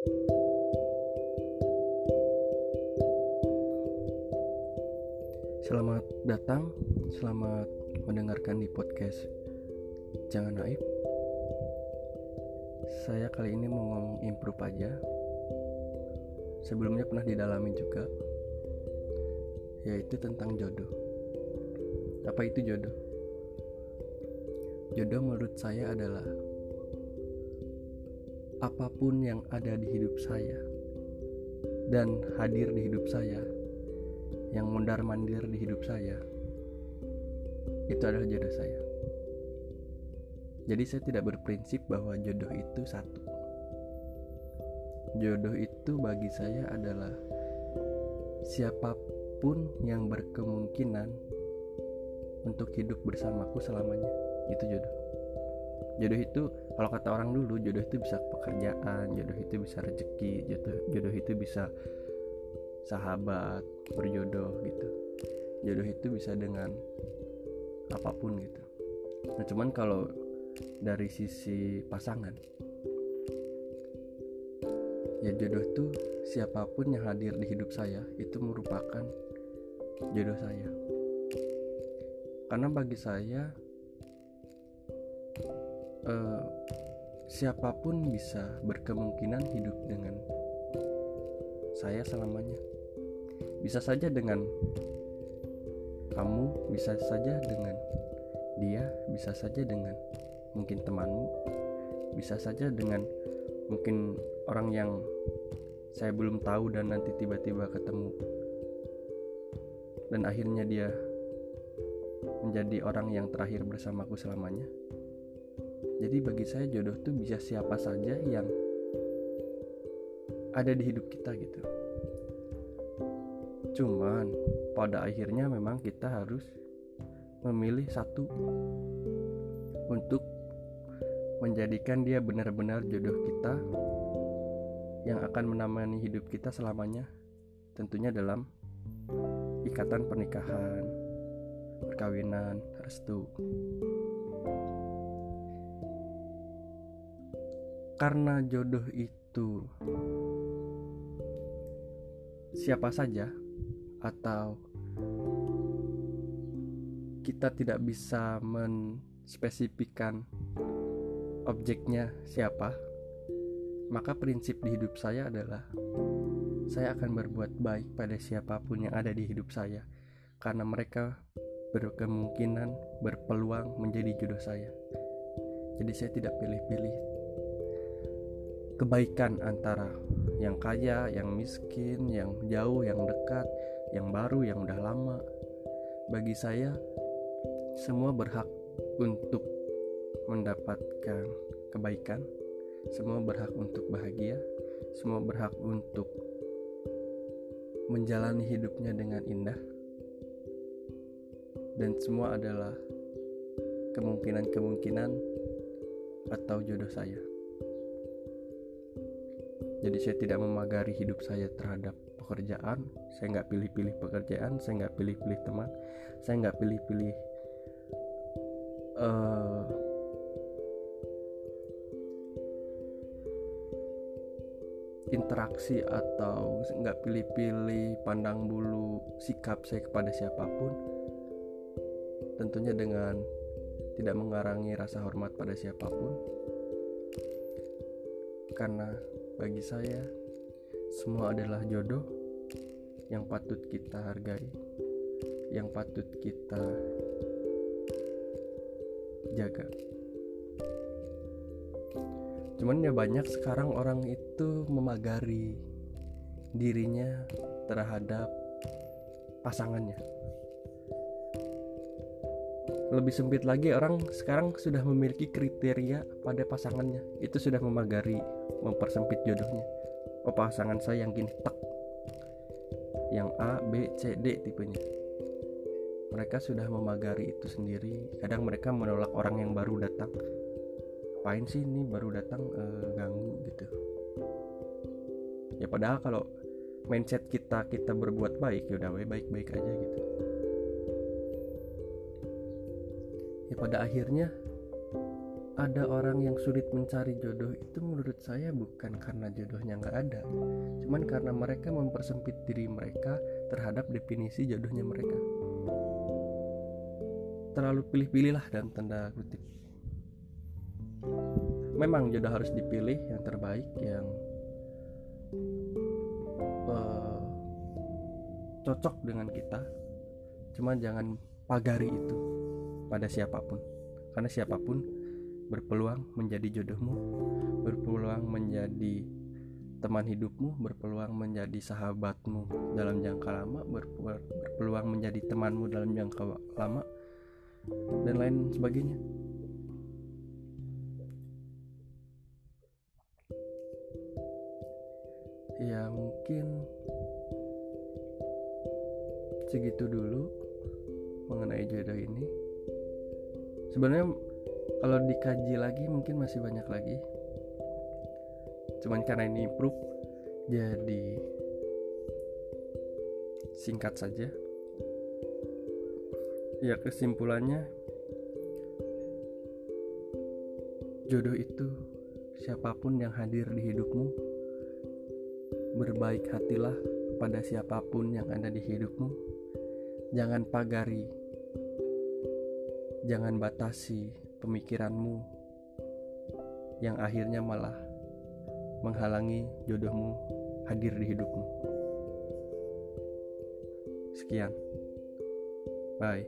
Selamat datang, selamat mendengarkan di podcast Jangan Naif. Saya kali ini mau ngomong improve aja. Sebelumnya pernah didalami juga, yaitu tentang jodoh. Apa itu jodoh? Jodoh menurut saya adalah apa pun yang ada di hidup saya dan hadir di hidup saya yang mundar mandir di hidup saya itu adalah jodoh saya. Jadi saya tidak berprinsip bahwa jodoh itu satu. Jodoh itu bagi saya adalah siapa pun yang berkemungkinan untuk hidup bersamaku selamanya. Itu jodoh jodoh itu kalau kata orang dulu jodoh itu bisa pekerjaan jodoh itu bisa rezeki jodoh jodoh itu bisa sahabat berjodoh gitu. Jodoh itu bisa dengan apa pun gitu. Nah cuman kalau dari sisi pasangan ya jodoh itu siapa pun yang hadir di hidup saya itu merupakan jodoh saya. Karena bagi saya eh, siapa pun bisa berkemungkinan hidup dengan saya selamanya. Bisa saja dengan kamu bisa saja dengan dia bisa saja dengan mungkin temanmu bisa saja dengan mungkin orang yang saya belum tahu dan nanti tiba-tiba ketemu. Dan akhirnya dia menjadi orang yang terakhir bersamaku selamanya jadi bagi saya jodoh tuh bisa siapa saja yang ada di hidup kita gitu. Cuman pada akhirnya memang kita harus memilih satu untuk menjadikan dia benar-benar jodoh kita yang akan menemani hidup kita selamanya tentunya dalam ikatan pernikahan perkawinan restu karena jodoh itu siapa saja atau kita tidak bisa menspesifikkan objeknya siapa, maka prinsip di hidup saya adalah saya akan berbuat baik pada siapa pun yang ada di hidup saya karena mereka berkemungkinan berpeluang menjadi jodoh saya. Jadi saya tidak pilih-pilih kebaikan antara yang kaya, yang miskin, yang jauh, yang dekat, yang baru, yang udah lama. Bagi saya, semua berhak untuk mendapatkan kebaikan, semua berhak untuk bahagia, semua berhak untuk menjalani hidupnya dengan indah, dan semua adalah kemungkinan-kemungkinan atau jodoh saya. Jadi saya tidak memagari hidup saya terhadap pekerjaan. Saya nggak pilih-pilih pekerjaan saya nggak pilih-pilih teman saya nggak pilih-pilih uh, interaksi atau nggak pilih-pilih pandang bulu sikap saya kepada siapa pun. Tentunya dengan tidak mengarangi rasa hormat pada siapa pun. Karena bagi saya semua adalah jodoh yang patut kita hargai, yang patut kita jaga. Cuman ya banyak sekarang orang itu memagari dirinya terhadap pasangannya. Lebih sempit lagi orang sekarang sudah memiliki kriteria pada pasangannya. Itu sudah memagari, mempersempit jodohnya. Oh pasangan saya yang gini tak yang A, B, C, D tipenya. Mereka sudah memagari itu sendiri. Kadang mereka menolak orang yang baru datang. Apain sih ini baru datang e, ganggu gitu. Ya padahal kalau mindset kita kita berbuat baik ya udah baik-baik aja gitu. Ya pada akhirnya ada orang yang sulit mencari jodoh itu menurut saya bukan karena jodohnya nggak ada cuman karena mereka mempersempit diri mereka terhadap definisi jodohnya mereka. Terlalu pilih-pilih lah dalam tanda kutip. Memang jodoh harus dipilih yang terbaik yang uh, cocok dengan kita. Cuman jangan pagari itu pada siapa pun karena siapa pun berpeluang menjadi jodohmu, berpeluang menjadi teman hidupmu, berpeluang menjadi sahabatmu dalam jangka lama, berpeluang menjadi temanmu dalam jangka lama, dan lain sebagainya. Ya mungkin segitu dulu mengenai jodoh ini. Sebenarnya kalau dikaji lagi mungkin masih banyak lagi. Cuman karena ini proof jadi singkat saja. Ya kesimpulannya jodoh itu siapa pun yang hadir di hidupmu. Berbaik hatilah pada siapa pun yang ada di hidupmu. Jangan pagari jangan batasi pemikiranmu yang akhirnya malah menghalangi jodohmu hadir di hidupmu. Sekian. Bye.